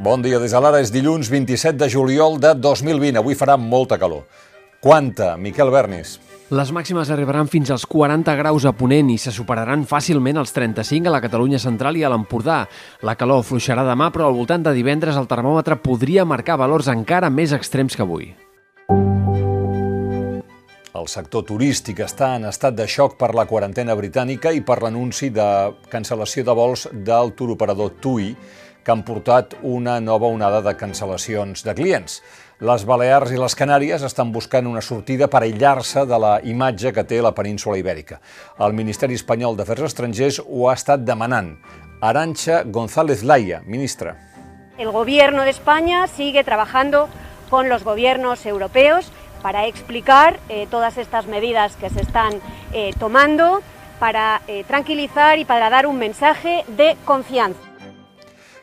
Bon dia, des de l'ara és dilluns 27 de juliol de 2020. Avui farà molta calor. Quanta, Miquel Bernis? Les màximes arribaran fins als 40 graus a Ponent i se superaran fàcilment els 35 a la Catalunya central i a l'Empordà. La calor fluixarà demà, però al voltant de divendres el termòmetre podria marcar valors encara més extrems que avui. El sector turístic està en estat de xoc per la quarantena britànica i per l'anunci de cancel·lació de vols del turoperador TUI, que han portat una nova onada de cancel·lacions de clients. Les Balears i les Canàries estan buscant una sortida per aïllar-se de la imatge que té la península ibèrica. El Ministeri Espanyol d'Afers Estrangers ho ha estat demanant. Arancha González Laia, ministra. El Gobierno de España sigue trabajando con los gobiernos europeos para explicar eh, todas estas medidas que se están eh, tomando, para eh, tranquilizar y para dar un mensaje de confianza.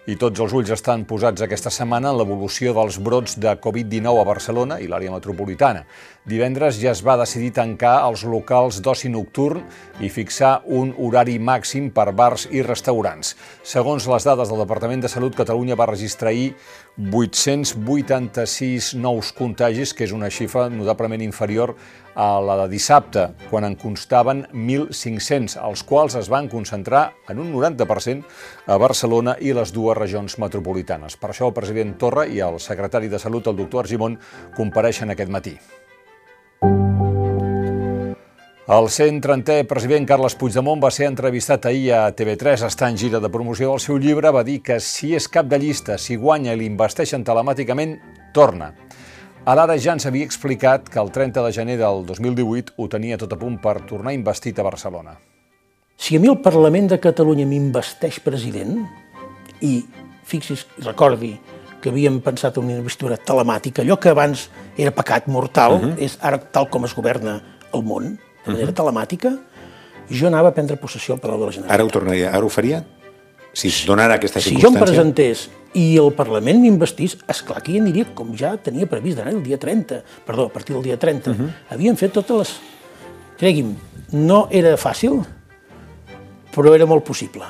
I tots els ulls estan posats aquesta setmana en l'evolució dels brots de Covid-19 a Barcelona i l'àrea metropolitana. Divendres ja es va decidir tancar els locals d'oci nocturn i fixar un horari màxim per bars i restaurants. Segons les dades del Departament de Salut, Catalunya va registrar ahir 886 nous contagis, que és una xifra notablement inferior a la de dissabte, quan en constaven 1.500, els quals es van concentrar en un 90% a Barcelona i les dues regions metropolitanes. Per això el president Torra i el secretari de Salut, el doctor Argimon, compareixen aquest matí. El 130è president Carles Puigdemont va ser entrevistat ahir a TV3, està en gira de promoció del seu llibre, va dir que si és cap de llista, si guanya i l'investeixen telemàticament, torna. A l'ara ja ens havia explicat que el 30 de gener del 2018 ho tenia tot a punt per tornar investit a Barcelona. Si a mi el Parlament de Catalunya m'investeix president, i fixis, recordi que havíem pensat en una investidura telemàtica, allò que abans era pecat mortal, uh -huh. és ara tal com es governa el món, de manera uh -huh. telemàtica, jo anava a prendre possessió al Palau de la Generalitat. Ara ho tornaria, ara ho faria? Si es donara aquesta circumstància... Si jo em presentés i el Parlament m'investís, esclar que hi aniria com ja tenia previst d'anar el dia 30, perdó, a partir del dia 30. Uh -huh. Havien fet totes les... Cregui'm, no era fàcil, però era molt possible.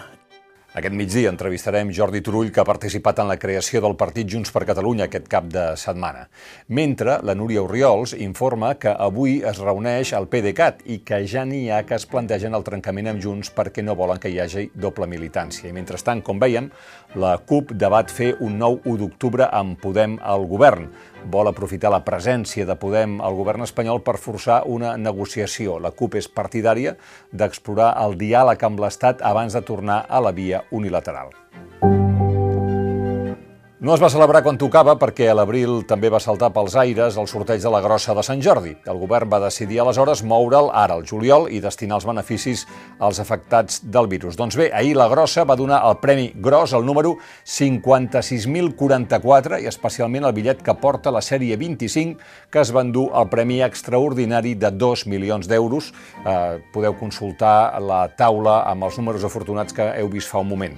Aquest migdia entrevistarem Jordi Turull, que ha participat en la creació del partit Junts per Catalunya aquest cap de setmana. Mentre la Núria Oriols informa que avui es reuneix el PDeCAT i que ja n'hi ha que es plantegen el trencament amb Junts perquè no volen que hi hagi doble militància. I mentrestant, com veiem, la CUP debat fer un nou 1 d'octubre amb Podem al govern vol aprofitar la presència de Podem al govern espanyol per forçar una negociació. La CUP és partidària d'explorar el diàleg amb l'Estat abans de tornar a la via unilateral. No es va celebrar quan tocava perquè a l'abril també va saltar pels aires el sorteig de la grossa de Sant Jordi. El govern va decidir aleshores moure'l ara al juliol i destinar els beneficis als afectats del virus. Doncs bé, ahir la grossa va donar el Premi Gros, el número 56.044 i especialment el bitllet que porta la sèrie 25 que es va endur el Premi Extraordinari de 2 milions d'euros. Eh, podeu consultar la taula amb els números afortunats que heu vist fa un moment.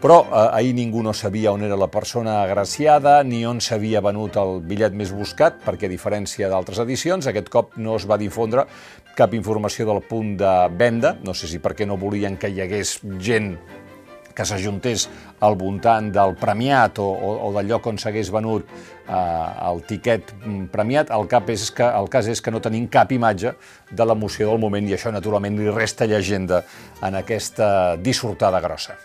Però eh, ahir ningú no sabia on era la persona agraciada ni on s'havia venut el bitllet més buscat, perquè a diferència d'altres edicions, aquest cop no es va difondre cap informació del punt de venda, no sé si perquè no volien que hi hagués gent que s'ajuntés al voltant del premiat o, o, o del lloc on s'hagués venut eh, el tiquet premiat, el, cap és que, el cas és que no tenim cap imatge de l'emoció del moment i això naturalment li resta llegenda en aquesta dissortada grossa.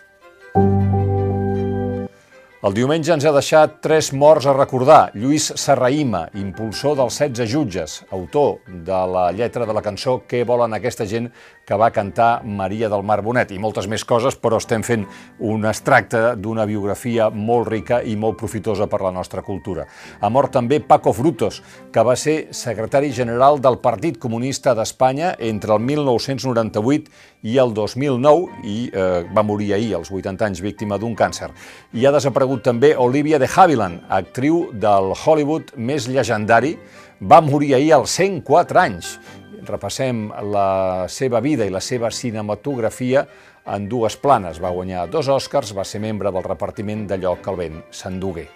El diumenge ens ha deixat tres morts a recordar. Lluís Serraïma, impulsor dels 16 jutges, autor de la lletra de la cançó Què volen aquesta gent que va cantar Maria del Mar Bonet i moltes més coses, però estem fent un extracte d'una biografia molt rica i molt profitosa per la nostra cultura. Ha mort també Paco Frutos, que va ser secretari general del Partit Comunista d'Espanya entre el 1998 i el 2009 i eh, va morir ahir, als 80 anys, víctima d'un càncer. I ha desaparegut també Olivia de Havilland, actriu del Hollywood més llegendari, va morir ahir als 104 anys. Repassem la seva vida i la seva cinematografia en dues planes. Va guanyar dos Oscars, va ser membre del repartiment d'allò que el vent s'endugué.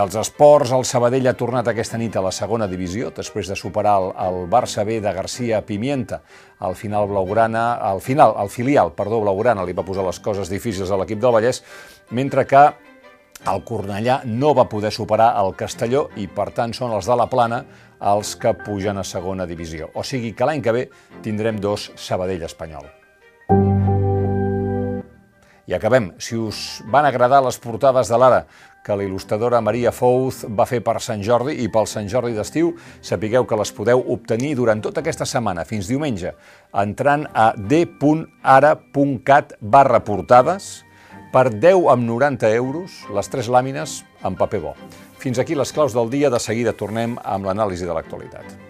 I els esports, el Sabadell ha tornat aquesta nit a la segona divisió, després de superar el, el Barça B de García Pimienta. Al final Blaugrana, al final, el filial, perdó, Blaugrana li va posar les coses difícils a l'equip del Vallès, mentre que el Cornellà no va poder superar el Castelló i, per tant, són els de la Plana els que pugen a segona divisió. O sigui que l'any que ve tindrem dos Sabadell espanyol. I acabem. Si us van agradar les portades de l'Ara que la il·lustradora Maria Fouz va fer per Sant Jordi i pel Sant Jordi d'estiu, sapigueu que les podeu obtenir durant tota aquesta setmana, fins diumenge, entrant a d.ara.cat barra portades per 10 amb 90 euros les tres làmines en paper bo. Fins aquí les claus del dia, de seguida tornem amb l'anàlisi de l'actualitat.